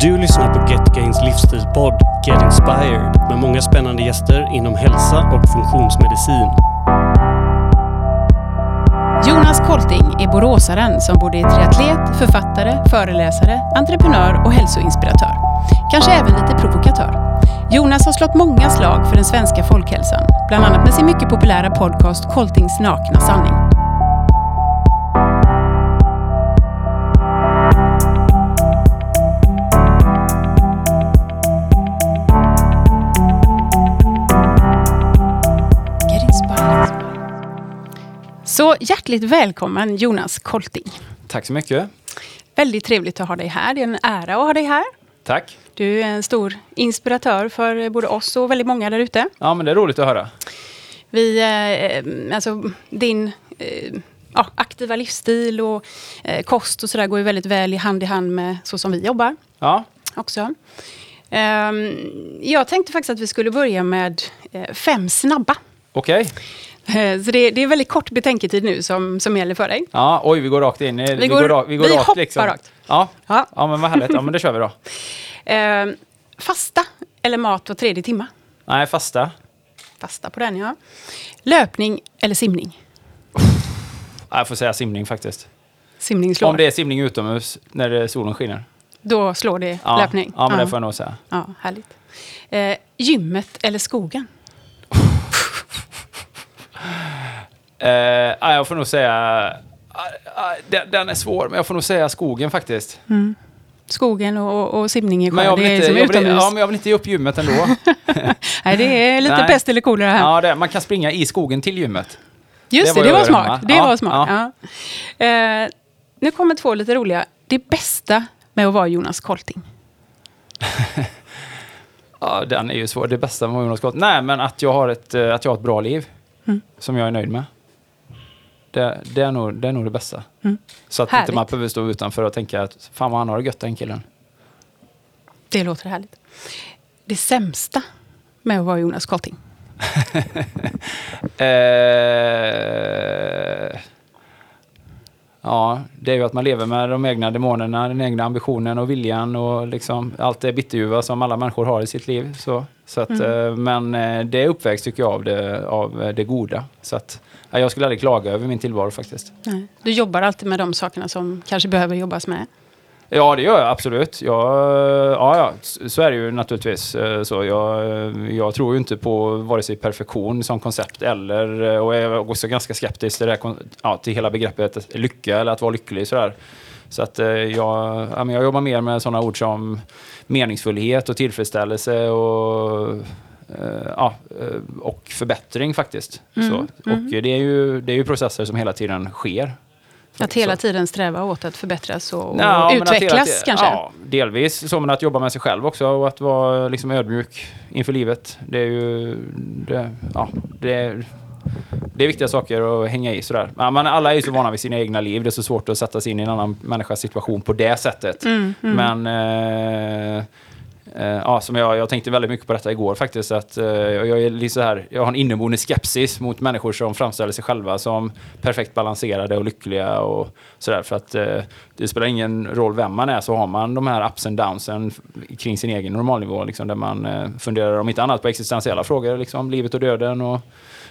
Du lyssnar på Get Gains livsstilspodd Get Inspired med många spännande gäster inom hälsa och funktionsmedicin. Jonas Kolting är boråsaren som både är triatlet, författare, föreläsare, entreprenör och hälsoinspiratör. Kanske även lite provokatör. Jonas har slått många slag för den svenska folkhälsan, bland annat med sin mycket populära podcast Koltings nakna sanning. Hjärtligt välkommen Jonas Kolting. Tack så mycket. Väldigt trevligt att ha dig här. Det är en ära att ha dig här. Tack. Du är en stor inspiratör för både oss och väldigt många där ute. Ja, men det är roligt att höra. Vi, eh, alltså din eh, ja, aktiva livsstil och eh, kost och sådär går ju väldigt väl i hand i hand med så som vi jobbar Ja, också. Ehm, jag tänkte faktiskt att vi skulle börja med fem snabba. okej. Eh, Så det, det är väldigt kort betänketid nu som, som gäller för dig. Ja, oj, vi går rakt in. Vi, går- ra- vi, går vi rakt, hoppar liksom. rakt. Ja. Ja. ja, men vad härligt. Ja, men det kör vi då. Ehm, fasta eller mat var tredje timma? Nej, fasta. Fasta på den, ja. Löpning eller simning? Ja, Jag får säga simning faktiskt. Simning slår. Om det är simning utomhus när solen skiner. Då slår det Ja, löpning. ja men det får jag nog säga. Ja, härligt. Eh, gymmet eller skogen? Ja, jag får nog säga... ah, ah, Den, den är svår, men jag får nog säga skogen faktiskt. Skogen och, och, och simning skönt. vill, Det är inte, som jag, vill, utomhus. ja, men jag vill inte ge upp gymmet ändå. Nej, det är lite pest eller kolera här. ja, det, man kan springa i skogen till gymmet. Just det det, var det var smart. Det Ja, var smart. Ja. Eh, nu kommer två lite roliga. Det bästa med att vara Jonas Kolting? Ja, den är ju svår. Det bästa med Jonas Scott. Nej, men att jag har ett, eh, att jag har ett bra liv. Mm. Som jag är nöjd med. Det, det, är, nog, det är nog det bästa. Mm. Så att Härligt. inte man behöver stå utanför och tänka att fan vad han har det gött den killen. Det låter härligt. Det sämsta med att vara Jonas Kolting? Eh, ja, det är ju att man lever med de egna demonerna, den egna ambitionen och viljan och liksom allt det bitterljuva som alla människor har i sitt liv. Så, så att, eh, men eh, det är uppväxt tycker jag av det, av eh, det goda. Så att, ja, jag skulle aldrig klaga över min tillvaro faktiskt. Nej. Du jobbar alltid med de sakerna som kanske behöver jobbas med. Ja, det gör jag absolut. Jag, ja, ja, så är det ju naturligtvis. eh, Så jag, jag tror ju inte på vare sig perfektion som koncept eller, eh, och jag är också ganska skeptisk till, det här, ja, till hela begreppet lycka eller att vara lycklig. Sådär. Så att eh, jag, ja, men jag jobbar mer med sådana ord som meningsfullhet och tillfredsställelse och, ja, och förbättring faktiskt. Mm, Så, och det är, ju, det är ju processer som hela tiden sker. Att hela Så. tiden sträva åt att förbättras och, Ja, men hela utvecklas tiden- kanske? Ja, delvis. Så men att jobba med sig själv också och att vara liksom ödmjuk inför livet. Det är ju... Det, ja, det, är, det är viktiga saker att hänga i sådär. Ja, men alla är ju så vana vid sina egna liv. Det är så svårt att sätta sig in i en annan människas situation på det sättet. Mm, Men... Eh, eh, ja, som jag, jag tänkte väldigt mycket på detta igår faktiskt. Att, eh, jag, är så här, jag har en inneboende skepsis mot människor som framställer sig själva som perfekt balanserade och lyckliga. Och sådär, för att eh, det spelar ingen roll vem man är så har man de här ups and downsen kring sin egen normalnivå. Liksom, där man eh, funderar om inte annat på existentiella frågor, liksom, livet och döden och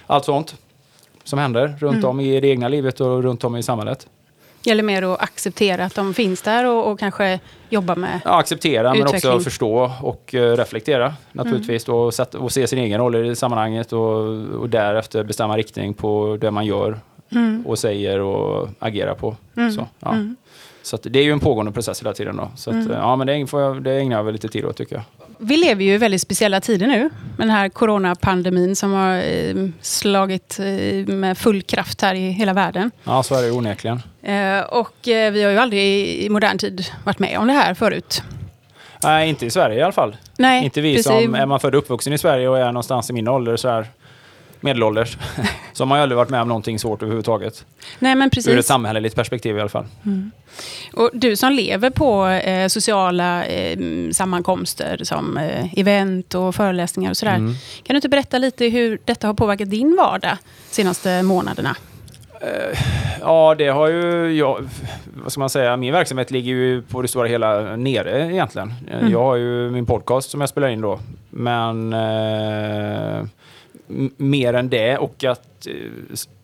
allt sånt som händer runt om i det egna livet och runt om i samhället. Gäller mer att acceptera att de finns där och, och kanske jobba med... Ja, acceptera men Utveckling. också förstå och eh, reflektera naturligtvis. Då, och, sätta, och se sin egen roll i sammanhanget och, och därefter bestämma riktning på det man gör Mm. och säger och agerar på. Mm. Så, ja. Mm. så det är ju en pågående process hela tiden. Då. Så att, Mm. ja, men det, får jag, det ägnar jag väl lite tid åt tycker jag. Vi lever ju i väldigt speciella tider nu. Med den här coronapandemin som har eh, slagit eh, med full kraft här i hela världen. Ja, så är det onekligen. Eh, och vi har ju aldrig i, i modern tid varit med om det här förut. Nej, inte i Sverige i alla fall. Nej, inte vi precis. som, är man född och uppvuxen i Sverige och är någonstans i min ålder, så här, medelålders, så har man ju aldrig varit med om någonting svårt överhuvudtaget. Nej, men Ur ett precis. samhälleligt perspektiv i alla fall. Och du som lever på eh, sociala eh, sammankomster som eh, event och föreläsningar och sådär. Mm. Kan du inte berätta lite hur detta har påverkat din vardag de senaste månaderna? Ja, det har ju jag, vad ska man säga, min verksamhet ligger ju på det stora hela nere egentligen. Mm. Jag har ju min podcast som jag spelar in då, men eh, mer än det och att eh,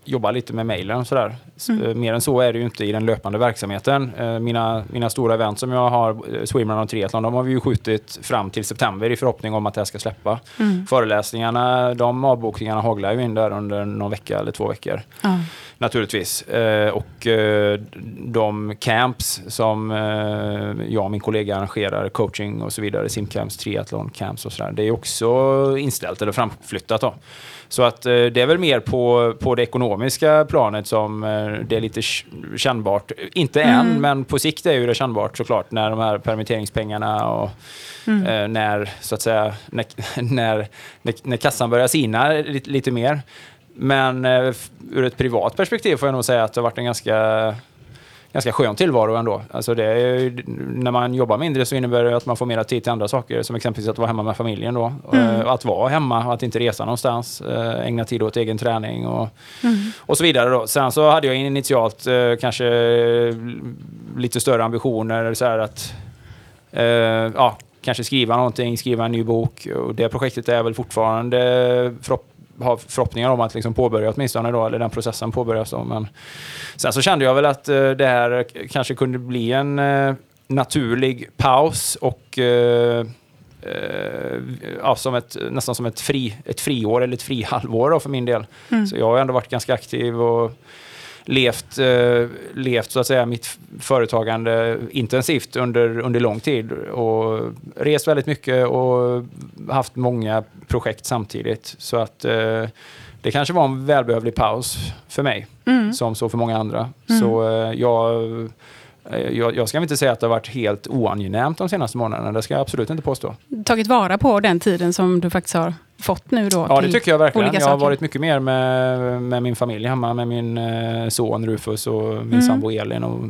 jobba lite med mejlen sådär. Mm. eh, Mer än så är det ju inte i den löpande verksamheten. Eh, Mina, mina stora event som jag har, Swimrun och Triathlon, de har vi ju skjutit fram till september i förhoppning om att det här ska släppa. Mm. Föreläsningarna, de avbokningarna haglar ju in där under någon vecka eller två veckor Ja. naturligtvis. Och de camps som jag och min kollega arrangerar, coaching och så vidare, simcamps, triathlon camps och sådär, det är också inställt eller framflyttat. Då. Så att eh, det är väl mer på, på det ekonomiska planet som eh, det är lite kännbart. Inte än, Mm. men på sikt är ju det kännbart såklart när de här permitteringspengarna och Mm. eh, när, så att säga, när, när, när, kassan börjar sina lite, lite mer. Men ur ett privat perspektiv får jag nog säga att det har varit en ganska, ganska skön tillvaro ändå. Alltså det är, när man jobbar mindre så innebär det att man får mer tid till andra saker, som exempelvis att vara hemma med familjen då. Mm. Eh, Att vara hemma att inte resa någonstans, eh, ägna tid åt egen träning och, Mm. och så vidare. Då. Sen så hade jag initialt eh, kanske lite större ambitioner, så att eh, ja, kanske skriva någonting, skriva en ny bok. Och det projektet är väl fortfarande förhopp har förhoppningar om att liksom påbörja åtminstone då, eller den processen påbörjas då. Men sen så kände jag väl att eh, det här kanske kunde bli en eh, naturlig paus och eh, ja, som ett, nästan som ett, fri, ett friår eller ett frihalvår då för min del. Mm. Så jag har ändå varit ganska aktiv och levt, eh, levt så att säga mitt företagande intensivt under, under lång tid och rest väldigt mycket och haft många projekt samtidigt. Så att eh, det kanske var en välbehövlig paus för mig, Mm. som så för många andra. Mm. Så eh, jag, eh, jag, jag ska inte säga att det har varit helt oangenämt de senaste månaderna, det ska jag absolut inte påstå. Tagit vara på den tiden som du faktiskt har fått nu då? Ja, det tycker jag verkligen. Jag har varit mycket mer med, med min familj hemma, med min eh, son Rufus och min Mm. sambo Elin och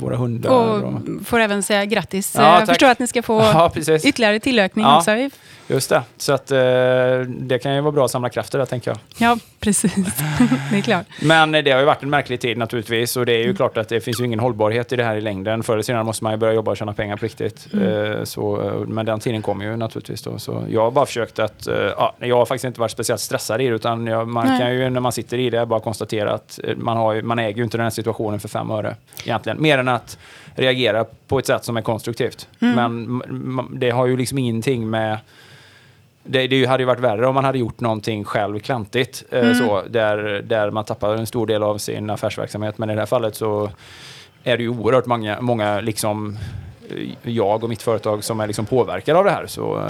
våra hundar. Och Och, får även säga grattis. Ja, Jag tack. förstår att ni ska få ja, precis. ytterligare tillökning Ja. också. Just det. Så att, eh, det kan ju vara bra att samla krafter där, tänker jag. Ja, precis. det är klart. Men eh, det har ju varit en märklig tid naturligtvis och det är ju Mm. klart att det finns ju ingen hållbarhet i det här i längden. Förr eller senare måste man ju börja jobba och tjäna pengar på riktigt. Mm. Så, men den tiden kommer ju naturligtvis då. Så jag har bara försökt att, ja, jag har faktiskt inte varit speciellt stressad i det utan jag, man Nej. kan ju när man sitter i det bara konstatera att eh, man, har, ju- man äger ju inte den här situationen för fem öre egentligen. Mer än att reagera på ett sätt som är konstruktivt. Mm. Men det har ju liksom ingenting med det, det hade ju varit värre om man hade gjort någonting själv klantigt, eh, Mm. så, där, där man tappar en stor del av sin affärsverksamhet. Men i det här fallet så är det ju oerhört många, många liksom, eh, jag och mitt företag som är liksom påverkade av det här. Så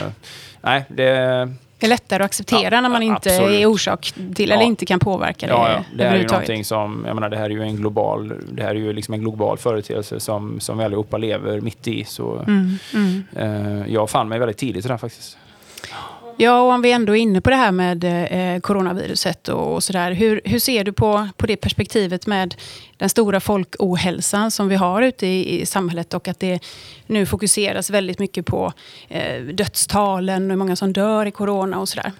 nej, det, Det är lättare att acceptera Ja, när man inte absolut. är orsak till, Ja. eller inte kan påverka det ja, ja, det här är ju någonting som, jag menar det här är ju en global, det här är ju liksom en global företeelse som, som vi allihopa lever mitt i. Så Mm, mm. eh, jag fann mig väldigt tidigt i det här faktiskt. Ja, och om vi ändå är inne på det här med eh, coronaviruset och, och sådär. Hur, hur ser du på, på det perspektivet med den stora folkohälsan som vi har ute i, i samhället och att det nu fokuseras väldigt mycket på eh, dödstalen och hur många som dör i corona och sådär.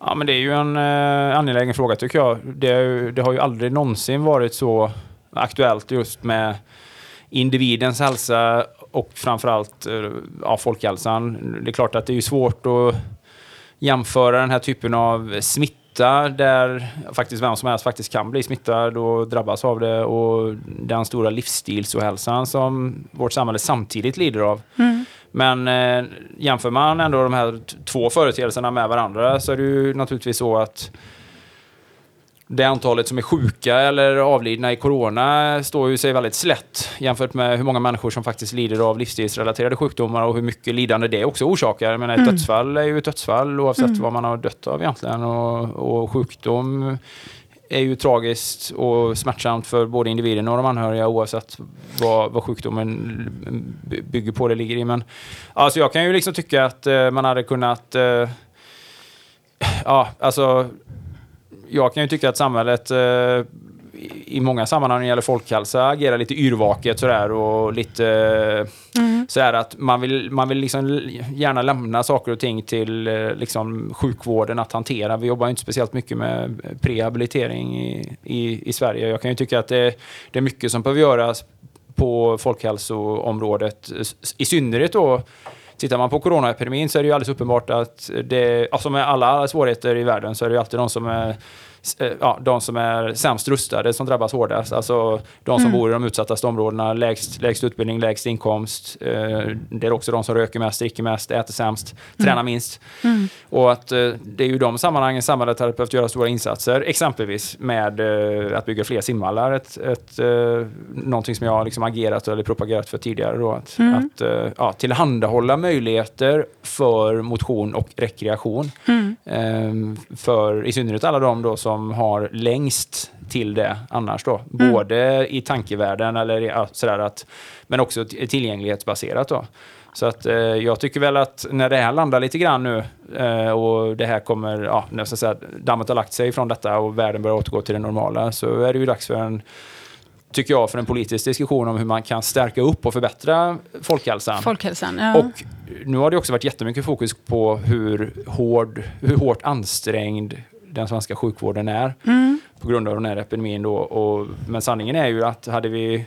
Ja, men det är ju en eh, angelägen fråga tycker jag. Det, är ju- det har ju aldrig någonsin varit så aktuellt just med individens hälsa och framförallt eh, ja, folkhälsan. Det är klart att det är svårt att jämföra den här typen av smitta där faktiskt vem som helst faktiskt kan bli smittad och drabbas av det och den stora livsstilsohälsan som vårt samhälle samtidigt lider av. Men eh, jämför man ändå de här två företeelserna med varandra så är det ju naturligtvis så att det antalet som är sjuka eller avlidna i corona står ju sig väldigt slätt jämfört med hur många människor som faktiskt lider av livsstilsrelaterade sjukdomar och hur mycket lidande det också orsakar. Men ett Mm. dödsfall är ju ett dödsfall oavsett Mm. vad man har dött av egentligen. Och, och sjukdom är ju tragiskt och smärtsamt för både individen och de anhöriga oavsett vad, vad sjukdomen by- bygger på det ligger i. Men alltså jag kan ju liksom tycka att eh, man hade kunnat eh, Ja, alltså jag kan ju tycka att samhället eh, i- många sammanhang när det gäller folkhälsa agerar lite yrvaket sådär och lite, Mm. så är att man vill, man vill liksom gärna lämna saker och ting till eh, liksom sjukvården att hantera. Vi jobbar inte speciellt mycket med prehabilitering i, i, i Sverige. Jag kan ju tycka att det, det är mycket som behöver göras på folkhälsoområdet. I synnerhet då Tittar man på coronaepidemin så är det ju alldeles uppenbart att det, alltså med alla svårigheter i världen så är det ju alltid de som är ja, de som är sämst rustade som drabbas hårdast. Alltså de som mm. bor i de utsattaste områdena, lägst, lägst utbildning, lägst inkomst. Eh, det är också de som röker mest, dricker mest, äter sämst, mm. tränar minst. Mm. Och att eh, det är ju de sammanhangen samhället hade behövt göra stora insatser, exempelvis med att bygga fler simhallar. Ett, ett, någonting som jag har liksom agerat eller propagerat för tidigare. Då, att, mm. att ja, tillhandahålla möjligheter för motion och rekreation. Mm. För i synnerhet alla de då som som har längst till det annars då. Mm. Både i tankevärlden eller ja, sådär att, men också tillgänglighetsbaserat då. Så att eh, jag tycker väl att när det här landar lite grann nu eh, och det här kommer, ja, när så säga, dammet har lagt sig från detta och världen börjar återgå till det normala så är det ju dags för en tycker jag, för en politisk diskussion om hur man kan stärka upp och förbättra folkhälsan. folkhälsan ja. Och nu har det också varit jättemycket fokus på hur, hård, hur hårt ansträngd den svenska sjukvården är mm. på grund av den här epidemin. Då. Och, men sanningen är ju att hade vi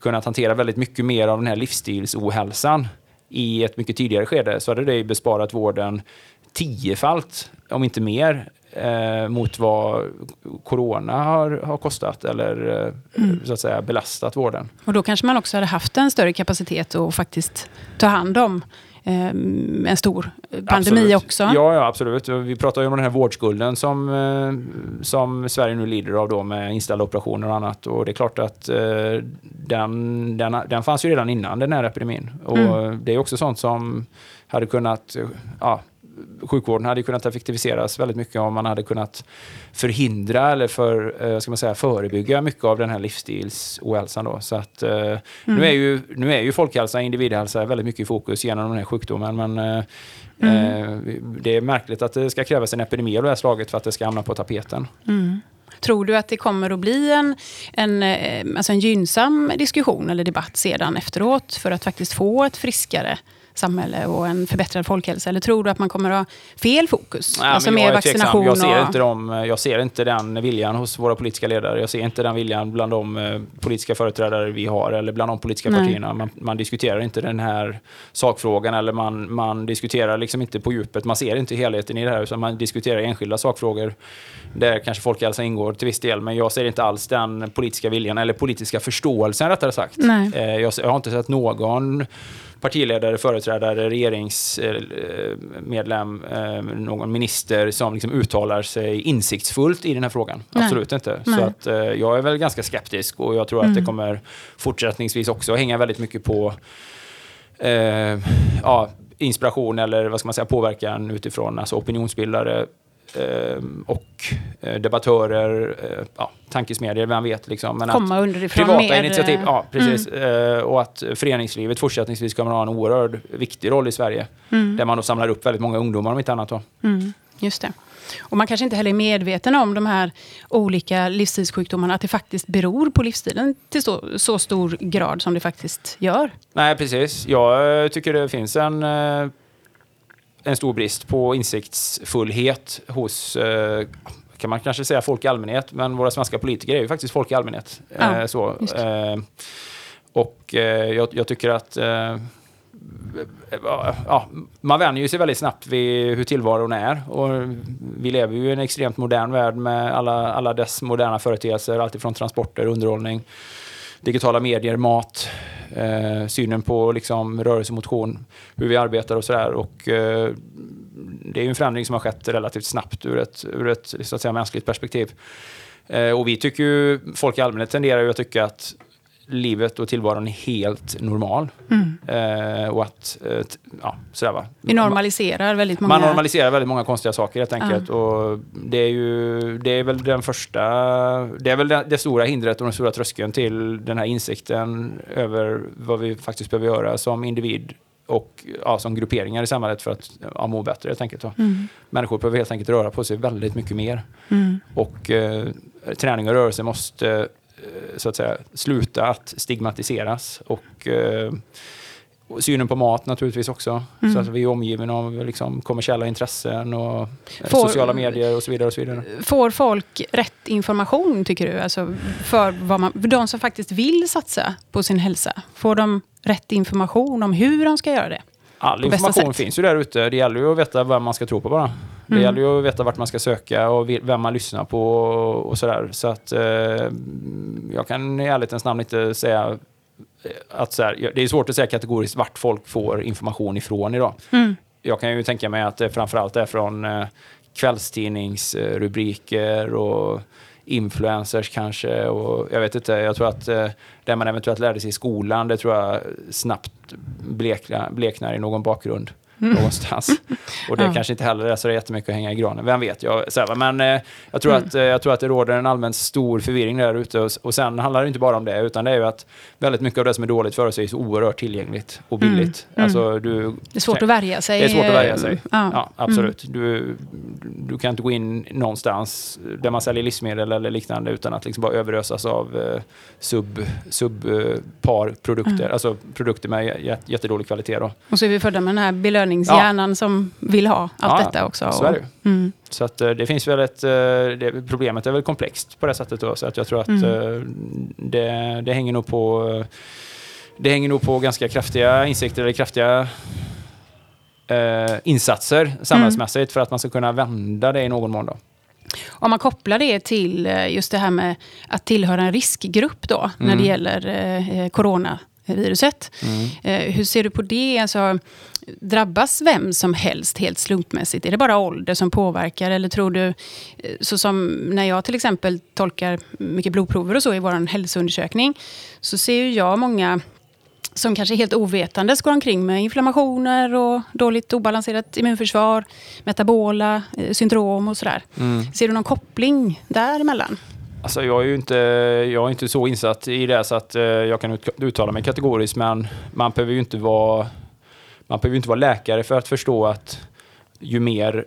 kunnat hantera väldigt mycket mer av den här livsstilsohälsan i ett mycket tidigare skede så hade det besparat vården tiofalt, om inte mer, eh, mot vad corona har, har kostat eller eh, mm. så att säga belastat vården. Och då kanske man också hade haft en större kapacitet att faktiskt ta hand om en stor pandemi absolut. också. Ja, ja, absolut. Vi pratar ju om den här vårdskulden som, eh, som Sverige nu lider av då med inställda operationer och annat. Och det är klart att eh, den, den, den fanns ju redan innan den här epidemin. Och mm. det är också sånt som hade kunnat ja, sjukvården hade kunnat effektiviseras väldigt mycket om man hade kunnat förhindra eller för, eh, ska man säga, förebygga mycket av den här livsstilsohälsan. Då. Så att, eh, mm. nu, är ju, nu är ju folkhälsa, individhälsa väldigt mycket i fokus genom den här sjukdomen. Men eh, mm. det är märkligt att det ska krävas en epidemi av det här slaget för att det ska hamna på tapeten. Mm. Tror du att det kommer att bli en, en, alltså en gynnsam diskussion eller debatt sedan efteråt för att faktiskt få ett friskare samhälle och en förbättrad folkhälsa? Eller tror du att man kommer att ha fel fokus? Nej, alltså mer vaccination? Jag ser, och... inte dem, jag ser inte den viljan hos våra politiska ledare. Jag ser inte den viljan bland de eh, politiska företrädare vi har eller bland de politiska Nej. partierna. Man, man, diskuterar inte den här sakfrågan eller man, man diskuterar liksom inte på djupet. Man ser inte helheten i det här utan man diskuterar enskilda sakfrågor där kanske folkhälsa ingår till viss del. Men jag ser inte alls den politiska viljan eller politiska förståelsen rättare sagt. Nej. Eh, jag, jag har inte sett någon partiledare, företrädare, regeringsmedlem, eh, någon minister som liksom uttalar sig insiktsfullt i den här frågan. Nej. Absolut inte. Nej. Så att, eh, jag är väl ganska skeptisk och jag tror mm. att det mm. kommer fortsättningsvis också hänga väldigt mycket på eh, ja, inspiration eller vad ska man säga, påverkan utifrån alltså opinionsbildare och eh, debattörer, eh, ja, tankesmedier, vem vet. Liksom. Men Komma underifrån privata mer. initiativ, ja precis. Mm. Eh, och att föreningslivet fortsättningsvis kommer att ha en oerhört viktig roll i Sverige. Mm. Där man då samlar upp väldigt många ungdomar om inte annat. Då. Mm. Just det. Och man kanske inte heller är medveten om de här olika livsstilssjukdomarna, att det faktiskt beror på livsstilen till så, så stor grad som det faktiskt gör. Nej, precis. Jag tycker det finns en en stor brist på insiktsfullhet hos eh, kan man kanske säga folk i allmänhet, men våra svenska politiker är ju faktiskt folk i allmänhet. Ja, eh, så. Eh, och jag, jag, tycker att ja, man vänjer sig väldigt snabbt vid hur tillvaron är. Och vi lever ju i en extremt modern värld med alla, alla dess moderna företeelser, alltifrån transporter, underhållning, digitala medier, mat, eh, synen på liksom, rörelse, motion, hur vi arbetar och sådär. Och, eh, det är en förändring som har skett relativt snabbt ur ett, ur ett så att säga, mänskligt perspektiv. Eh, och vi tycker ju, folk i allmänhet tenderar ju att tycka att livet och tillvaron är helt normal. Mm. Eh, och att, eh, ja, sådär va. Vi normaliserar väldigt många... Man normaliserar väldigt många konstiga saker helt enkelt. Uh. Och det är ju, det är väl den första, det är väl det, det, stora hindret och den stora tröskeln till den här insikten över vad vi faktiskt behöver göra som individ och ja, som grupperingar i samhället för att ja, må bättre helt enkelt. Mm. Människor behöver helt enkelt röra på sig väldigt mycket mer. Mm. Och eh, träning och rörelse måste så att säga, sluta att stigmatiseras och eh, Och synen på mat naturligtvis också. Mm. Så att vi är omgivna av liksom, kommersiella intressen och eh, Får- sociala medier och så vidare. Och så vidare. Får folk rätt information, tycker du? Alltså för, vad man, för de som faktiskt vill satsa på sin hälsa. Får de rätt information om hur de ska göra det? All information finns ju där ute. Det gäller ju att veta vem man ska tro på bara. Det Mm. gäller ju att veta vart man ska söka och vem man lyssnar på och, och sådär. Så att eh, jag kan i ärlighetens namn inte säga eh, att så här, det är svårt att säga kategoriskt vart folk får information ifrån idag. Mm. Jag kan ju tänka mig att det framförallt är från eh, kvällstidningsrubriker och influencers kanske. Och jag vet inte, jag tror att eh, det man eventuellt lärde sig i skolan, det tror jag snabbt blekna, bleknar i någon bakgrund någonstans. Och det Mm. Ja. kanske inte heller är så jättemycket att hänga i granen. Vem vet? Jag, så men eh, jag, tror Mm. att, eh, jag tror att det råder en allmän stor förvirring där ute. Och, och sen handlar det inte bara om det, utan det är ju att väldigt mycket av det som är dåligt för oss är så oerhört tillgängligt och billigt. Mm. Alltså, du, Det är svårt att värja sig. det är svårt att värja sig. eh, Ja. Ja, absolut. Du, du kan inte gå in någonstans där man säljer livsmedel eller liknande utan att liksom bara överösas av eh, sub, subpar produkter. Mm. Alltså produkter med jä- jättedålig kvalitet. Då. Och så är vi födda med den här belöningshjärnan som vill ha allt Ja, detta också. Så är det. Mm. Så att, eh, det finns väl ett, eh, det, problemet är väl komplext på det sättet då, så att jag tror att Mm. eh, det, det hänger nog på det hänger nog på ganska kraftiga insikter eller kraftiga eh, insatser samhällsmässigt för att man ska kunna vända det i någon mån. Då. Om man kopplar det till just det här med att tillhöra en riskgrupp då, när Mm. det gäller eh, coronaviruset. Eh, hur ser du på det? Alltså, drabbas vem som helst helt slumpmässigt? Är det bara ålder som påverkar? Eller tror du, eh, så som när jag till exempel tolkar mycket blodprover och så i vår hälsoundersökning, så ser jag många som kanske helt ovetandes går omkring med inflammationer och dåligt obalanserat immunförsvar, metabola eh, syndrom och sådär. Ser du någon koppling däremellan? Alltså jag är ju inte, jag är inte så insatt i det så att eh, jag kan uttala mig kategoriskt men man behöver ju inte vara man behöver inte vara läkare för att förstå att ju mer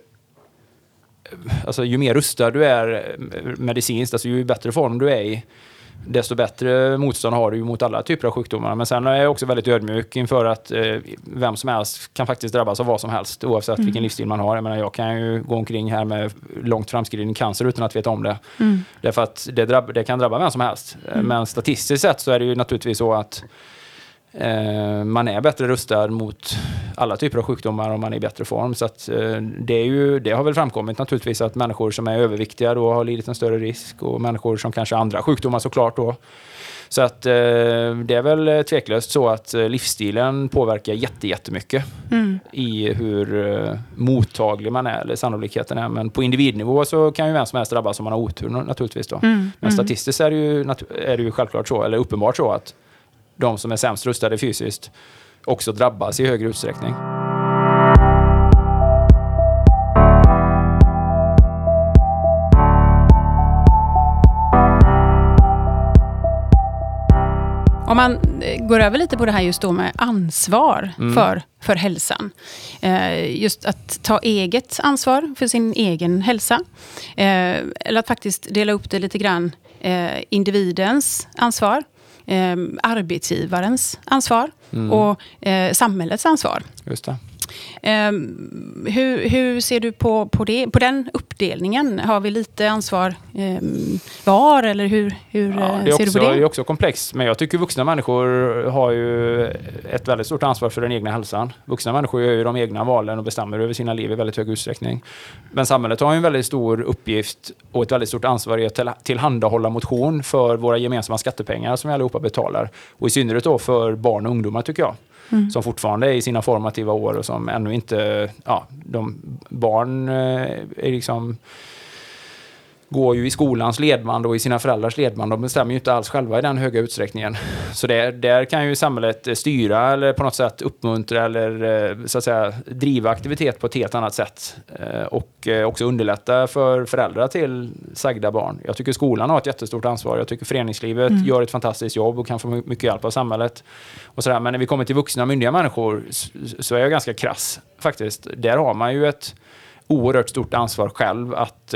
alltså ju mer rustad du är eh, medicinskt, alltså ju bättre form du är i, desto bättre motstånd har du ju mot alla typer av sjukdomar. Men sen är jag också väldigt ödmjuk inför att eh, vem som helst kan faktiskt drabbas av vad som helst oavsett vilken livsstil man har. Jag menar, jag kan ju gå omkring här med långt framskriden cancer utan att veta om det. Mm. Därför att det, drabb, det kan drabba vem som helst. Eh, Men statistiskt sett så är det ju naturligtvis så att man är bättre rustad mot alla typer av sjukdomar om man är i bättre form. Så att, eh, det, är ju, det har väl framkommit naturligtvis att människor som är överviktiga då har lidit en större risk och människor som kanske har andra sjukdomar såklart då. Så att eh, det är väl eh, tveklöst så att eh, livsstilen påverkar jätte, jättemycket Mm. i hur eh, mottaglig man är, eller sannolikheten är. Men på individnivå så kan ju vem som helst drabbas om man har otur naturligtvis. Då. Mm. Men Mm. statistiskt är det, ju, är det ju självklart så, eller uppenbart så att de som är sämst rustade fysiskt också drabbas i högre utsträckning. Om man eh, går över lite på det här just då med ansvar Mm. för, för hälsan. Eh, just att ta eget ansvar för sin egen hälsa. Eh, eller att faktiskt dela upp det lite grann. Eh, individens ansvar, eh, arbetsgivarens ansvar Mm. och eh, samhällets ansvar. Just det. Eh, hur, hur ser du på, på, det, på den uppdelningen? Har vi lite ansvar eh, var eller hur, hur Ja, eh, är ser också, du på det är det? också komplext, men jag tycker vuxna människor har ju ett väldigt stort ansvar för den egna hälsan. Vuxna människor gör ju de egna valen och bestämmer över sina liv i väldigt hög utsträckning. Men samhället har ju en väldigt stor uppgift och ett väldigt stort ansvar i att till- tillhandahålla motion för våra gemensamma skattepengar som vi allihopa betalar. Och i synnerhet då för barn och ungdomar tycker jag. Mm. Som fortfarande är i sina formativa år och som ännu inte, ja, de barn eh, är liksom går ju i skolans ledband och i sina föräldrars ledband. De bestämmer ju inte alls själva i den höga utsträckningen. Så det, där kan ju samhället styra eller på något sätt uppmuntra eller eh, så att säga driva aktivitet på ett helt annat sätt. Eh, Och eh, också underlätta för föräldrar till sagda barn. Jag tycker skolan har ett jättestort ansvar. Jag tycker föreningslivet Mm. gör ett fantastiskt jobb och kan få my- mycket hjälp av samhället. Och sådär. Men när vi kommer till vuxna myndiga människor så är jag ganska krass faktiskt. Där har man ju ett oerhört stort ansvar själv att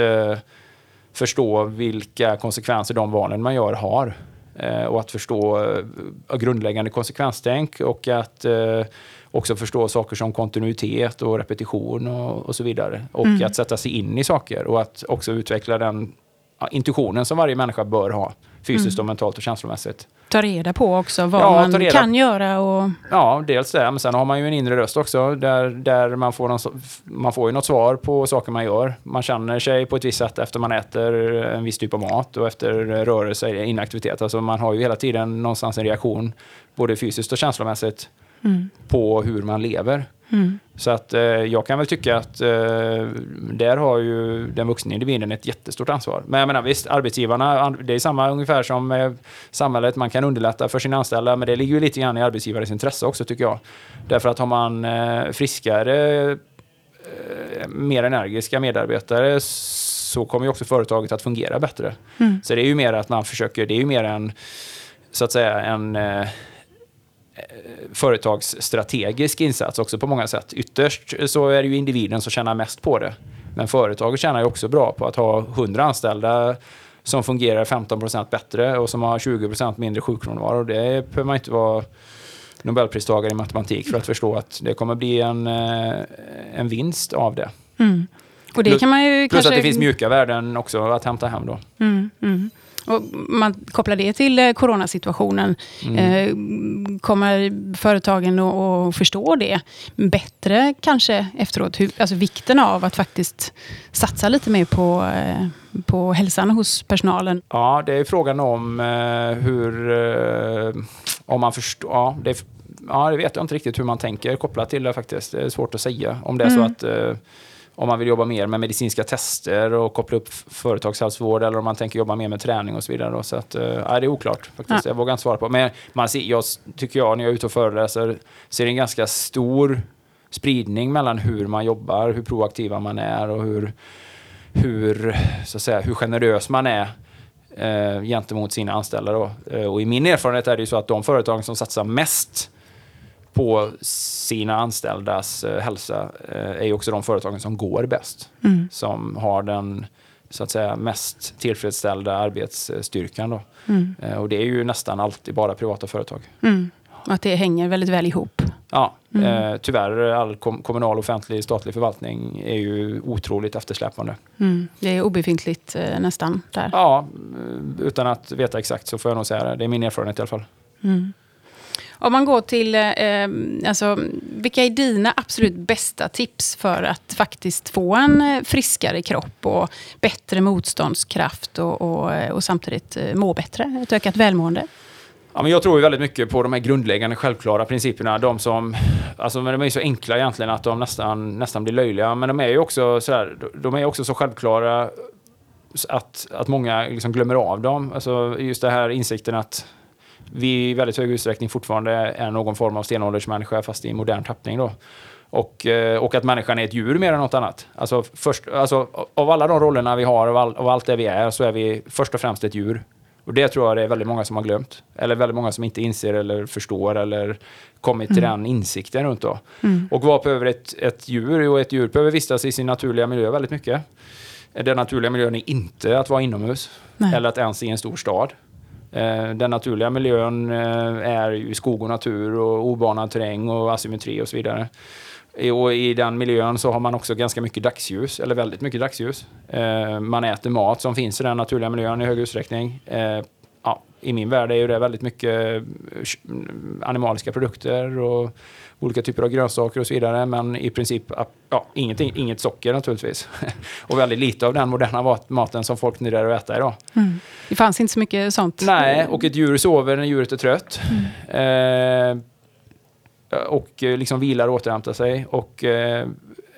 förstå vilka konsekvenser de valen man gör har. Eh, och att förstå eh, grundläggande konsekvenstänk och att eh, också förstå saker som kontinuitet och repetition och, och så vidare. Och Mm. att sätta sig in i saker och att också utveckla den intuitionen som varje människa bör ha. Fysiskt och mentalt och känslomässigt. Ta reda på också vad Ja, man kan göra och... Ja, dels det. Men sen har man ju en inre röst också. Där, där man, får någon, man får ju något svar på saker man gör. Man känner sig på ett visst sätt efter man äter en viss typ av mat och efter rörelse, inaktivitet. Alltså man har ju hela tiden någonstans en reaktion, både fysiskt och känslomässigt, Mm. på hur man lever. Mm. Så att eh, jag kan väl tycka att eh, där har ju den vuxna individen ett jättestort ansvar. Men jag menar visst, arbetsgivarna, det är samma ungefär som eh, samhället, man kan underlätta för sina anställda, men det ligger ju lite grann i arbetsgivares intresse också tycker jag. Därför att har man eh, friskare, eh, mer energiska medarbetare så kommer ju också företaget att fungera bättre. Mm. Så det är ju mer att man försöker, det är ju mer en, så att säga, en eh, företagsstrategisk insats också på många sätt. Ytterst så är det ju individen som tjänar mest på det. Men företaget tjänar ju också bra på att ha 100 anställda som fungerar 15% bättre och som har 20% mindre sjukfrånvaro. Det behöver man inte vara Nobelpristagare i matematik för att förstå att det kommer bli en, eh, en vinst av det. Mm. Och det Plus- kan man ju Plus kanske... att det finns mjuka värden också att hämta hem då. Mm, mm. Och man kopplar det till eh, coronasituationen. Mm. Eh, kommer företagen att, förstå det bättre kanske efteråt? Alltså vikten av att faktiskt satsa lite mer på, eh, på hälsan hos personalen. Ja, det är frågan om hur... Om man förstår... Ja, det, ja, det vet jag inte riktigt hur man tänker kopplat till det faktiskt. Det är svårt att säga. Om det är så Mm. att... Om man vill jobba mer med medicinska tester och koppla upp företagshälsovård eller om man tänker jobba mer med träning och så vidare. Då. Så att, eh, det är oklart faktiskt. Ja. Jag vågar inte svara på. Men man ser, jag tycker jag när jag är ute och föreläser ser en ganska stor spridning mellan hur man jobbar, hur proaktiva man är och hur, hur, så att säga, hur generös man är eh, gentemot sina anställda. Då. Eh, och i min erfarenhet är det ju så att de företag som satsar mest på sina anställdas eh, hälsa eh, är ju också de företagen som går bäst. Mm. Som har den så att säga mest tillfredsställda arbetsstyrkan. Då. Mm. Eh, och det är ju nästan alltid bara privata företag. Mm. Och att det hänger väldigt väl ihop. Ja, Mm. eh, tyvärr all kom- kommunal, offentlig, statlig förvaltning är ju otroligt eftersläpande. Mm. Det är obefintligt eh, nästan där. Ja, utan att veta exakt så får jag nog säga det. Det är min erfarenhet i alla fall. Mm. Om man går till, eh, eh, alltså, vilka är dina absolut bästa tips för att faktiskt få en eh, friskare kropp och bättre motståndskraft och, och, eh, och samtidigt må bättre? Ett ökat välmående? Ja, men jag tror ju väldigt mycket på de här grundläggande självklara principerna. De som, alltså, men de är ju så enkla egentligen att de nästan, nästan blir löjliga. Men de är ju också så, här, de är också så självklara att, att många liksom glömmer av dem. Alltså, just det här insikten att vi i väldigt hög utsträckning fortfarande är någon form av stenåldersmänniska fast i modern tappning. Då. Och, eh, och att människan är ett djur mer än något annat. Alltså, först, alltså, av alla de rollerna vi har, av, all, av allt det vi är, så är vi först och främst ett djur. Och det tror jag det är väldigt många som har glömt. Eller väldigt många som inte inser eller förstår eller kommit till den insikten runt då. Mm. Och vad behöver ett, ett djur? Jo, ett djur behöver vistas i sin naturliga miljö väldigt mycket. Den naturliga miljön är inte att vara inomhus Nej. eller att ens i en stor stad. Eh, den naturliga miljön eh, är ju skog och natur och obanad terräng och asymmetri och så vidare. I- Och I den miljön så har man också ganska mycket dagsljus, eller väldigt mycket dagsljus. Eh, man äter mat som finns i den naturliga miljön i hög utsträckning. Ja, I min värld är ju det väldigt mycket animaliska produkter och olika typer av grönsaker och så vidare. Men i princip ja, ingenting, inget socker naturligtvis. och väldigt lite av den moderna mat- maten som folk tenderar att äta idag. Mm. Det fanns inte så mycket sånt. Nej, och ett djur sover när djuret är trött. Eh, och liksom vilar och återhämtar sig. Och, eh,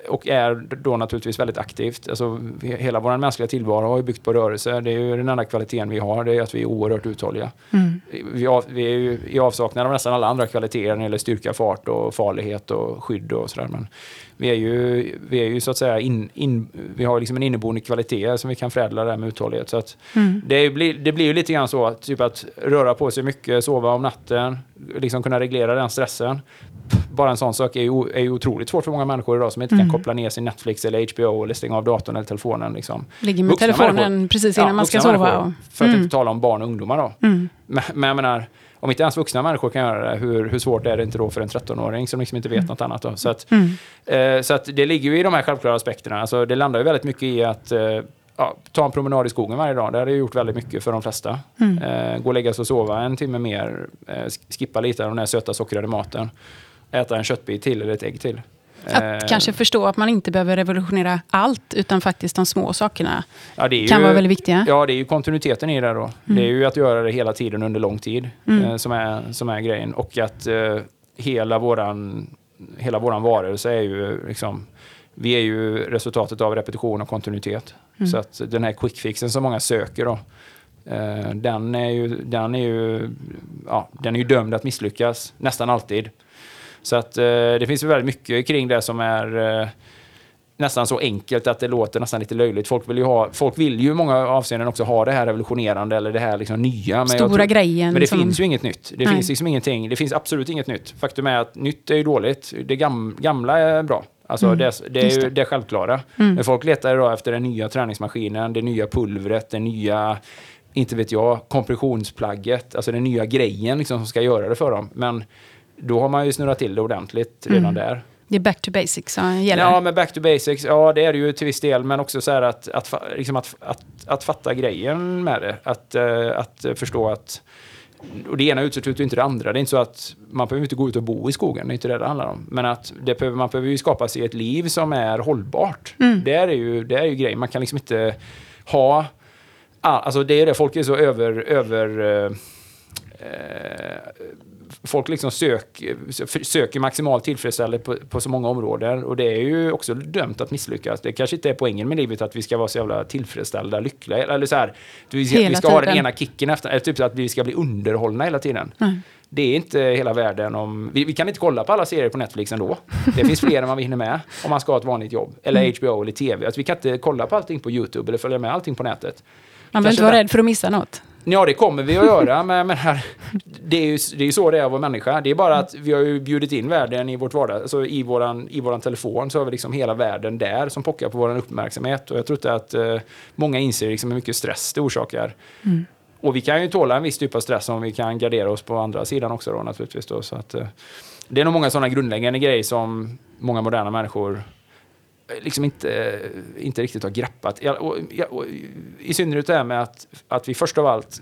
och är då naturligtvis väldigt aktivt. Alltså, hela vår mänskliga tillvaro har ju byggt på rörelse. Det är ju den enda kvaliteten vi har, det är att vi är oerhört uthålliga. Mm. Vi, av, vi är ju i avsaknad av nästan alla andra kvaliteter när det gäller styrka, fart och farlighet och skydd och sådär. Men vi är ju, vi är ju så att säga in, in, vi har liksom en inneboende kvalitet som vi kan förädla där med uthållighet. Så att Mm. det blir, det blir ju lite grann så att, typ att röra på sig mycket, sova om natten, liksom kunna reglera den stressen. bara en sån sak är ju, är ju otroligt svårt för många människor idag som inte Mm. kan koppla ner sin Netflix eller HBO eller stänga av datorn eller telefonen. Liksom. Ligger med Vuxna telefonen människor. precis innan Ja, man ska sova. Och, För att Mm. inte tala om barn och ungdomar då. mm. Men, men jag menar, om inte ens vuxna människor kan göra det, hur, hur svårt är det inte då för en 13-åring som liksom inte vet något annat? Då? Så, att, Mm. eh, så att det ligger ju i de här självklara aspekterna. Alltså, det landar ju väldigt mycket i att eh, ja, ta en promenad i skogen varje dag. Det har det gjort väldigt mycket för de flesta. Mm. Eh, gå och lägga sig och sova en timme mer. Eh, sk- skippa lite av den här söta sockrade maten. Äta en köttbit till eller ett ägg till. Att Eh, kanske förstå att man inte behöver revolutionera allt, utan faktiskt de små sakerna ja, det är kan ju- vara väldigt viktiga. Ja, det är ju kontinuiteten i det då. Det är ju att göra det hela tiden under lång tid Mm. eh, som, är, som är grejen. Och att eh, hela, våran, hela våran varelse är ju liksom, vi är ju resultatet av repetition och kontinuitet. Mm. Så att den här quick fixen som många söker då, eh, den är ju, den är ju, ja, den är ju dömd att misslyckas nästan alltid. Så att eh, det finns ju väldigt mycket kring det som är eh, nästan så enkelt att det låter nästan lite löjligt. Folk vill ju, ha, folk vill ju i många avseenden också ha det här revolutionerande eller det här liksom nya. Men Stora tror- grejen. men det som, finns ju inget nytt. Det Nej. finns liksom ingenting. Det finns absolut inget nytt. Faktum är att nytt är ju dåligt. Det gam, gamla är bra. Alltså Mm, det, det är just ju det. det självklara. Mm. Men folk letar idag efter den nya träningsmaskinen, det nya pulvret, det nya, inte vet jag, kompressionsplagget. Alltså den nya grejen liksom som ska göra det för dem. Men då har man ju snurrat till det ordentligt redan Mm. där. Det är back to basics som gäller. Ja, men back to basics, ja det är det ju till viss del, men också så här att, att, liksom att, att, att fatta grejen med det. Att, eh, att förstå att och det ena utesluter inte det andra. Det är inte så att man behöver inte gå ut och bo i skogen, det är inte det det handlar om. Men att det behöver, man behöver ju skapa sig ett liv som är hållbart. Mm. Det, är ju, det är ju grejen. Man kan liksom inte ha... all- Alltså det är det, folk är så över... över eh, eh, folk liksom sök, söker maximal tillfredsställelse på, på så många områden och det är ju också dömt att misslyckas. Det kanske inte är poängen med livet att vi ska vara så jävla tillfredsställda, lyckliga eller så här. Vi ska, vi ska ha den ena kicken efter, eller typ så att vi ska bli underhållna hela tiden. Nej. Det är inte hela världen om... Vi, vi kan inte kolla på alla serier på Netflix ändå. Det finns fler än vad vi hinner med om man ska ha ett vanligt jobb. Eller Mm. HBO eller TV. Alltså, vi kan inte kolla på allting på YouTube eller följa med allting på nätet. Man behöver inte vara rädd för att missa något. Ja, det kommer vi att göra, men, men här, det, är ju, det är ju så det är att vara människa. Det är bara att vi har ju bjudit in världen i vårt vardag, alltså i våran, i våran telefon så har vi liksom hela världen där som pockar på vår uppmärksamhet. Och jag tror inte att eh, många inser liksom hur mycket stress det orsakar. Mm. Och vi kan ju tåla en viss typ av stress om vi kan gardera oss på andra sidan också då naturligtvis. Då, så att, eh, det är nog många sådana grundläggande grejer som många moderna människor Eh, liksom inte, eh, inte riktigt har greppat. Och, och, och, I synnerhet det här med att, att vi först av allt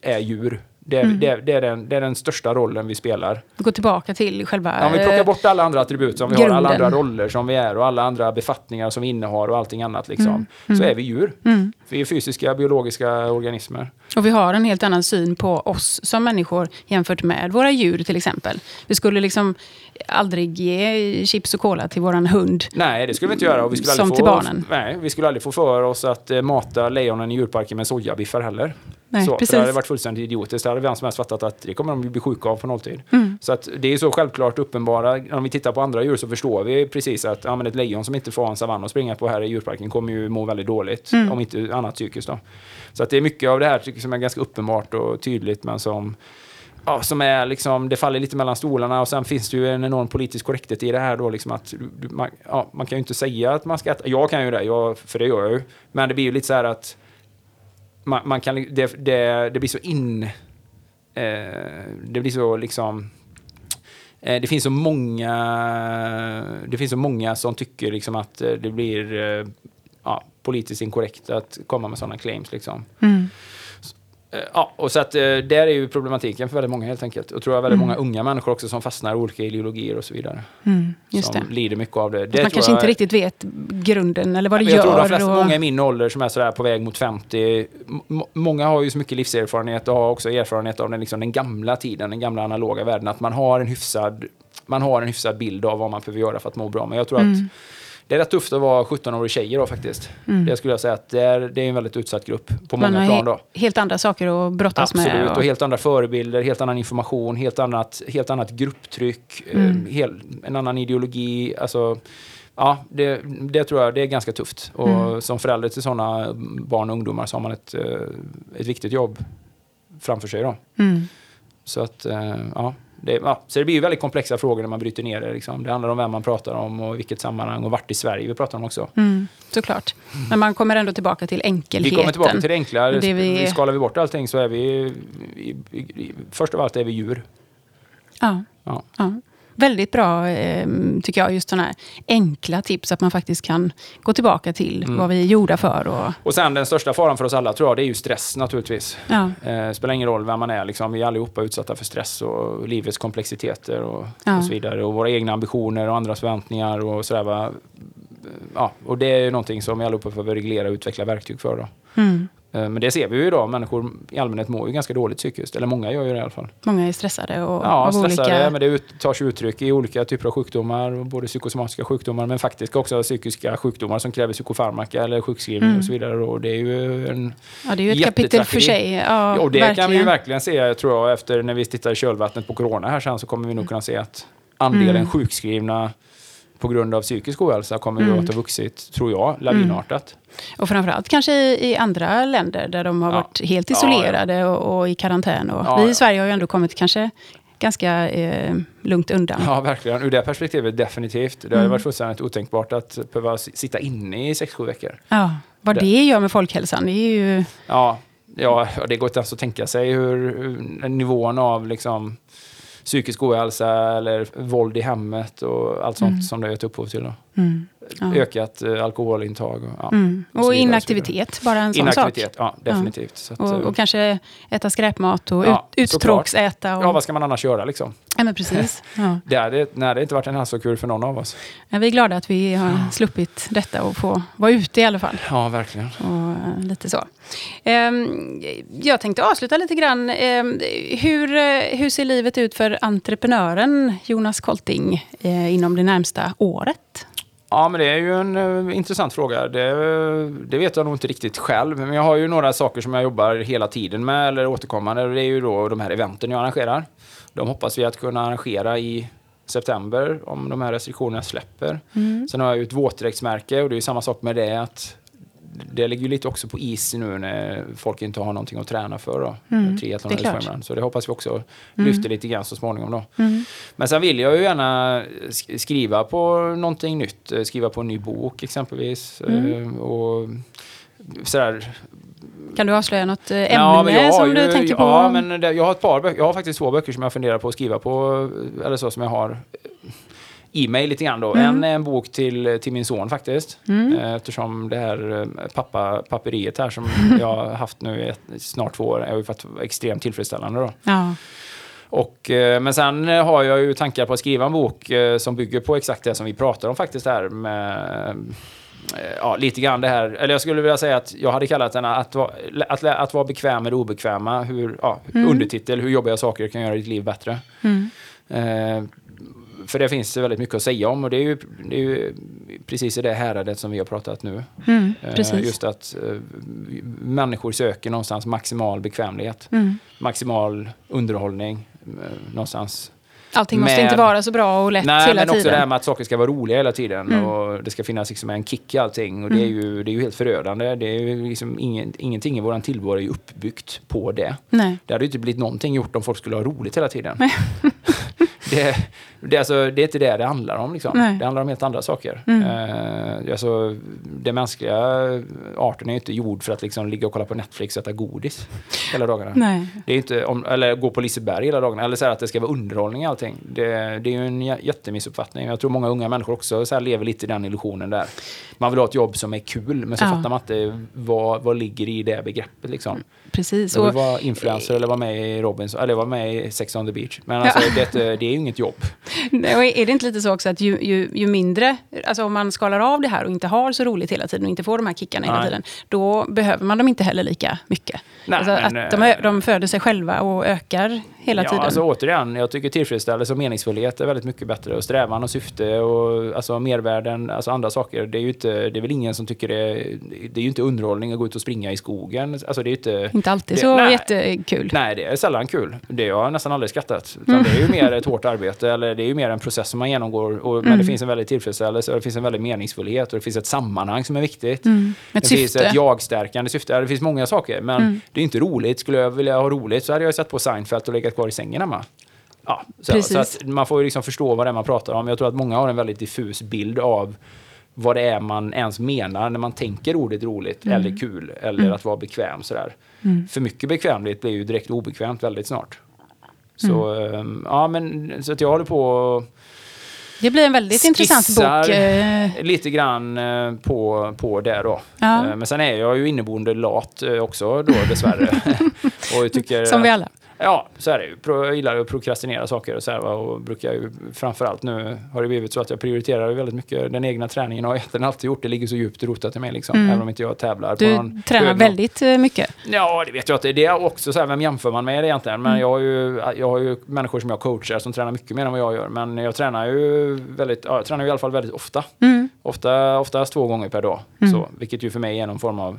är djur. Det, är- Mm. det, det, är den, det är den största rollen vi spelar. Gå tillbaka till själva... Ja, om vi plockar bort alla andra attribut som vi har, alla grunden. andra roller som vi är och alla andra befattningar som vi innehar och allting annat, liksom, Mm. så Mm. är vi djur. Mm. Vi är fysiska, biologiska organismer. Och vi har en helt annan syn på oss som människor jämfört med våra djur till exempel. Vi skulle liksom aldrig ge chips och cola till våran hund. Nej, det skulle vi inte göra. Och vi skulle Som aldrig till få, barnen. Nej, vi skulle aldrig få för oss att mata lejonen i djurparken med sojabiffar heller. Nej, så, för precis. det hade varit fullständigt idiotiskt. Det hade vem som helst fattat att det kommer de bli sjuka av på nolltid. Mm. Så att det är så självklart uppenbara. Om vi tittar på andra djur så förstår vi precis att ja, men ett lejon som inte får ha en savann att springa på här i djurparken kommer ju må väldigt dåligt. Mm. Om inte annat psykiskt då. Så att det är mycket av det här som är ganska uppenbart och tydligt men som Ja, som är liksom, det faller lite mellan stolarna och sen finns det ju en enorm politisk korrekthet i det här då liksom att man, ja, man kan ju inte säga att man ska äta, jag kan ju det, jag, för det gör jag ju, men det blir ju lite så här att man, man kan, det, det, det blir så in, eh, det blir så liksom eh, det finns så många Det finns så många som tycker liksom att eh, det blir eh, ja, politiskt inkorrekt att komma med sådana claims. Liksom. Mm. Eh, Ja, och så att eh, där är ju problematiken för väldigt många helt enkelt. Och tror jag väldigt Mm. många unga människor också som fastnar i olika ideologier och så vidare. Mm. Just som det. lider mycket av det. det man kanske jag, inte riktigt vet grunden eller vad det jag gör. tror de flesta, och... många i min ålder som är sådär på väg mot 50, m- många har ju så mycket livserfarenhet och har också erfarenhet av den, liksom, den gamla tiden, den gamla analoga världen, att man har en hyfsad man har en hyfsad bild av vad man behöver göra för att må bra. Men jag tror att Mm. Det är rätt tufft att vara 17-årig tjej då faktiskt. Mm. Det skulle jag säga att det är, det är en väldigt utsatt grupp på Man många plan då. he- helt andra saker att brottas Absolut, med. och helt andra förebilder, helt annan information, helt annat, helt annat grupptryck, Mm. eh, hel, en annan ideologi. Alltså, ja, det, det tror jag det är ganska tufft. Och Mm. som förälder till sådana barn och ungdomar så har man ett, eh, ett viktigt jobb framför sig. Då. Mm. Så att, eh, ja, det, ja, så det blir ju väldigt komplexa frågor när man bryter ner det. Liksom. Det handlar om vem man pratar om och vilket sammanhang och vart i Sverige vi pratar om också. Mm, såklart. Men man kommer ändå tillbaka till enkelheten. Vi kommer tillbaka till det enkla. Det vi-. Skalar vi bort allting så är vi... Först av allt är vi djur. Ja. Ja. Ja. Väldigt bra, eh, tycker jag, just sådana här enkla tips. Att man faktiskt kan gå tillbaka till Mm. vad vi är gjorda för. Och, Och sen den största faran för oss alla tror jag, det är ju stress naturligtvis. ja, Eh, spelar ingen roll vem man är, liksom. vi är allihopa utsatta för stress och livets komplexiteter och, Ja. och så vidare. Och våra egna ambitioner och andras förväntningar och sådär. Ja, och det är ju någonting som vi allihopa behöver reglera och utveckla verktyg för. Då. mm. Eh, men det ser vi ju idag, människor i allmänhet mår ju ganska dåligt psykiskt. Eller många gör ju det i alla fall. Många är stressade och Ja, stressade, olika... men det ut, tar sig uttryck i olika typer av sjukdomar. Både psykosomatiska sjukdomar, men faktiskt också psykiska sjukdomar som kräver psykofarmaka eller sjukskrivning Mm. och så vidare. Och det är ju en Ja, det är ju ett kapitel för sig. Ja, Ja, och det verkligen. kan vi ju verkligen se, tror jag, efter när vi tittar i kölvattnet på corona här sen så kommer vi nog kunna se att andelen Mm. sjukskrivna på grund av psykisk ohälsa kommer ju Mm. att ha vuxit, tror jag, lavinartat. Och framförallt kanske i, i andra länder där de har Ja. varit helt Ja, ja. isolerade Och, och i karantän. Och Ja, vi ja. i Sverige har ju ändå kommit kanske ganska eh, lugnt undan. Ja, verkligen. Ur det perspektivet definitivt. Det har Mm. varit fullständigt otänkbart att behöva sitta inne i 6-7 veckor. Ja, vad Det- det gör med folkhälsan, det är ju... Ja, ja, det går inte ens att tänka sig hur, hur nivån av liksom, psykisk ohälsa eller våld i hemmet och allt sånt Mm. som det har gett upphov till. Då. Mm, ja. Ökat eh, alkoholintag. Och, ja. Mm. och Och vidare, och inaktivitet, bara en sån Inaktivitet, sak. ja definitivt. Så att, Och, eh, och kanske äta skräpmat och Ja, ut, uttråksäta. Och, ja, vad ska man annars göra liksom? ja, men precis. Ja. Det är det, nej, det har inte varit en hälsokur för någon av oss. Ja, vi är glada att vi har sluppit detta och få vara ute i alla fall. Ja, verkligen. Och eh, lite så. Ehm, jag tänkte avsluta lite grann. Ehm, hur, eh, hur ser livet ut för entreprenören Jonas Kolting eh, inom det närmsta året? Ja, men det är ju en eh, intressant fråga. Det, det vet jag nog inte riktigt själv. Men jag har ju några saker som jag jobbar hela tiden med, eller återkommande. Det är ju då de här eventen jag arrangerar. De hoppas vi att kunna arrangera i september, om de här restriktionerna släpper. Sen har jag ju ett våtdräktsmärke och det är ju samma sak med det. att det ligger ju lite också på is nu när folk inte har någonting att träna för. Då. Mm, Triathlon eller swimrun. Så det hoppas vi också Mm. lyfter lite grann så småningom. Då. Mm. Men sen vill jag ju gärna sk- skriva på någonting nytt. Skriva på en ny bok exempelvis. Mm. eh, Och sådär. Kan du avslöja något eh, ämne Ja, jag som du tänker på? Ja, men det, jag har ett par böcker. Jag har faktiskt två böcker som jag funderar på att skriva på. eh, Eller så som jag har i mig lite grann då. Mm. En är en bok till, till min son faktiskt. Mm. Eh, Eftersom det här eh, pappa, papperiet här som jag har haft nu i ett, snart två år har ju varit extremt tillfredsställande då. Ja. Och, eh, men sen har jag ju tankar på att skriva en bok som bygger på exakt det som vi pratar om faktiskt här med Ja, lite grann det här, eller jag skulle vilja säga att jag hade kallat den att, vara- att, att vara bekväm med det obekväma. Hur, ja, Mm. Undertitel, hur jobbiga saker kan göra ditt liv bättre. Mm. Eh, för det finns väldigt mycket att säga om och det är ju, det är ju precis i det häradet som vi har pratat nu. Mm. Eh. Just att eh, människor söker någonstans maximal bekvämlighet, Mm. maximal underhållning, eh, någonstans Allting måste med- inte vara så bra och lätt Nej, hela men också tiden. det här med att saker ska vara roliga hela tiden Mm. och det ska finnas liksom en kick i allting. Och det, är ju, det är ju helt förödande. Det är ju liksom ingen, ingenting i vår tillvaro är uppbyggt på det. Nej. Det hade ju inte blivit någonting gjort om folk skulle ha roligt hela tiden. det, det, är alltså, det är inte det det handlar om. Liksom. Nej. Det handlar om helt andra saker. Mm. Eh, alltså, den mänskliga arten är ju inte gjord för att liksom ligga och kolla på Netflix och äta godis hela dagarna. Nej. Det är inte om, eller gå på Liseberg hela dagen. Eller så här att det ska vara underhållning i allting. Det, det är ju en jä- jättemissuppfattning. Jag tror många unga människor också så här lever lite i den illusionen där. Man vill ha ett jobb som är kul, men så Ja. fattar man inte vad, vad ligger i det begreppet. Liksom. Precis. Jag vill vara influencer eller vara med i Robinson, eller vara med i Sex on the beach. Men alltså, det, det är ju inget jobb. Nej, är det inte lite så också att ju, ju, ju mindre, alltså om man skalar av det här och inte har så roligt hela tiden och inte får de här kickarna hela Nej. tiden, då behöver man dem inte heller lika mycket. Nej, alltså men, att de, eh, ö- de föder sig själva och ökar hela ja, tiden. Alltså, återigen, jag tycker tillfredsställelse och meningsfullhet är väldigt mycket bättre. Och strävan och syfte och alltså, mervärden, alltså andra saker. Det är ju inte, det är väl ingen som tycker det det är ju inte underhållning att gå ut och springa i skogen. Alltså, det är inte, inte alltid det- så nej. jättekul. Nej, det är sällan kul. Det har jag nästan aldrig skrattat. Utan Det är ju mer ett hårt arbete, eller det är ju mer en process som man genomgår. Och, Men Mm. det finns en väldig tillfredsställelse, och det finns en väldig meningsfullhet och det finns ett sammanhang som är viktigt. Mm. Ett det finns syfte. ett jag-stärkande syfte. Det finns många saker, men Mm. det är inte roligt. Skulle jag vilja ha roligt så hade jag satt på Seinfeld och legat kvar i sängen hemma. Ja, så, så att man får ju liksom förstå vad det är man pratar om. Jag tror att många har en väldigt diffus bild av vad det är man ens menar när man tänker ordet roligt Mm. eller kul eller att vara bekväm. Sådär. För mycket bekvämlighet blir ju direkt obekvämt väldigt snart. Så, Mm. ehm, ja, men, så att jag håller på och Det blir en väldigt intressant bok. eh, lite grann eh, på, på det då. Ja. Eh, Men sen är jag ju inneboende lat också då dessvärre. och tycker, Som vi alla. Ja, så är det ju. Jag gillar att prokrastinera saker och så här, och brukar ju framförallt nu har det blivit så att jag prioriterar väldigt mycket den egna träningen och har egentligen alltid gjort. Det ligger så djupt rotat i mig liksom. Mm. Även om inte jag tävlar Du tränar nivå. väldigt eh, mycket. Ja, det vet jag inte. Det är också så här, vem jämför man med egentligen? Mm. Men jag har, ju, jag har ju människor som jag coachar som tränar mycket mer än vad jag gör. Men jag tränar ju väldigt, ja, jag tränar ju i alla fall väldigt ofta. Mm. Ofta, oftast två gånger per dag. Mm. Så, vilket ju för mig är någon form av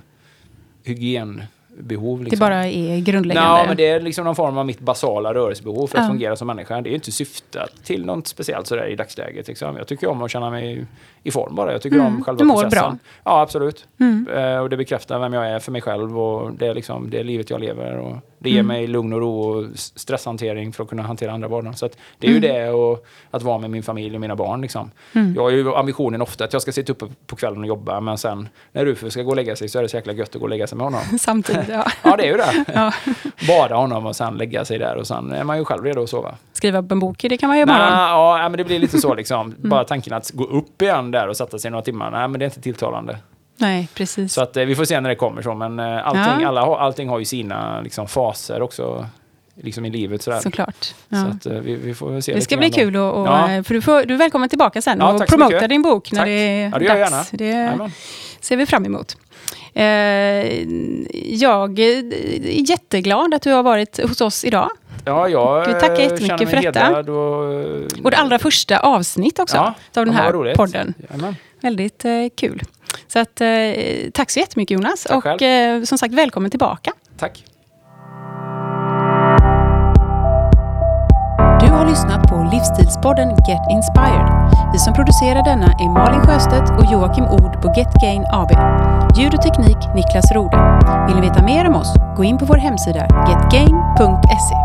hygienbehov. Det Liksom. bara är grundläggande. Ja, men det är liksom någon form av mitt basala rörelsebehov för att Ja. fungera som människa. Det är inte syftat till något speciellt sådär i dagsläget. Liksom. Jag tycker om att känna mig i form bara. Jag tycker Mm, om själva du mår processen. bra. Ja, absolut. Mm. Eh, och det bekräftar vem jag är för mig själv och det är, liksom, det livet jag lever. Och det ger Mm. mig lugn och ro och stresshantering för att kunna hantera andra vardagar. Så det är ju Mm. det och att vara med min familj och mina barn. Liksom. Mm. Jag har ju ambitionen ofta att jag ska sitta uppe på kvällen och jobba men sen när Rufus ska gå och lägga sig så är det så jäkla gött att gå och lägga sig med honom. Samtidigt, ja. Ja, det är ju det. ja. Bada honom och sen lägga sig där och sen är man ju själv redo att sova. Skriva upp en bok, det kan man ju imorgon. ja, men det blir lite så liksom. Mm. Bara tanken att gå upp igen där och sätta sig några timmar, nej men det är inte tilltalande. Nej, precis. Så att eh, vi får se när det kommer så, men eh, allting, Ja. alla, allting har ju sina liksom, faser också liksom i livet sådär. Såklart. Så Ja. att eh, vi, vi får se Det ska bli kul och, och, Ja. för du, får, du är välkommen tillbaka sen Ja, och så promota din bok när Tack. det är Ja, det gör jag dags. Det Jajamän. ser vi fram emot. Eh, jag är jätteglad att du har varit hos oss idag. Ja, jag Gud, tackar jättemycket för detta. Och, det allra första avsnitt också ja, av den här podden. Väldigt eh, kul. Så att, eh, tack så jättemycket Jonas. Tack och själv. eh, som sagt, välkommen tillbaka. Tack. Du har lyssnat på livsstilspodden Get Inspired. Vi som producerar denna är Malin Sjöstedt och Joakim Ord på Get Gain AB. Ljud och teknik Niklas Rode. Vill ni veta mer om oss? Gå in på vår hemsida getgain.se.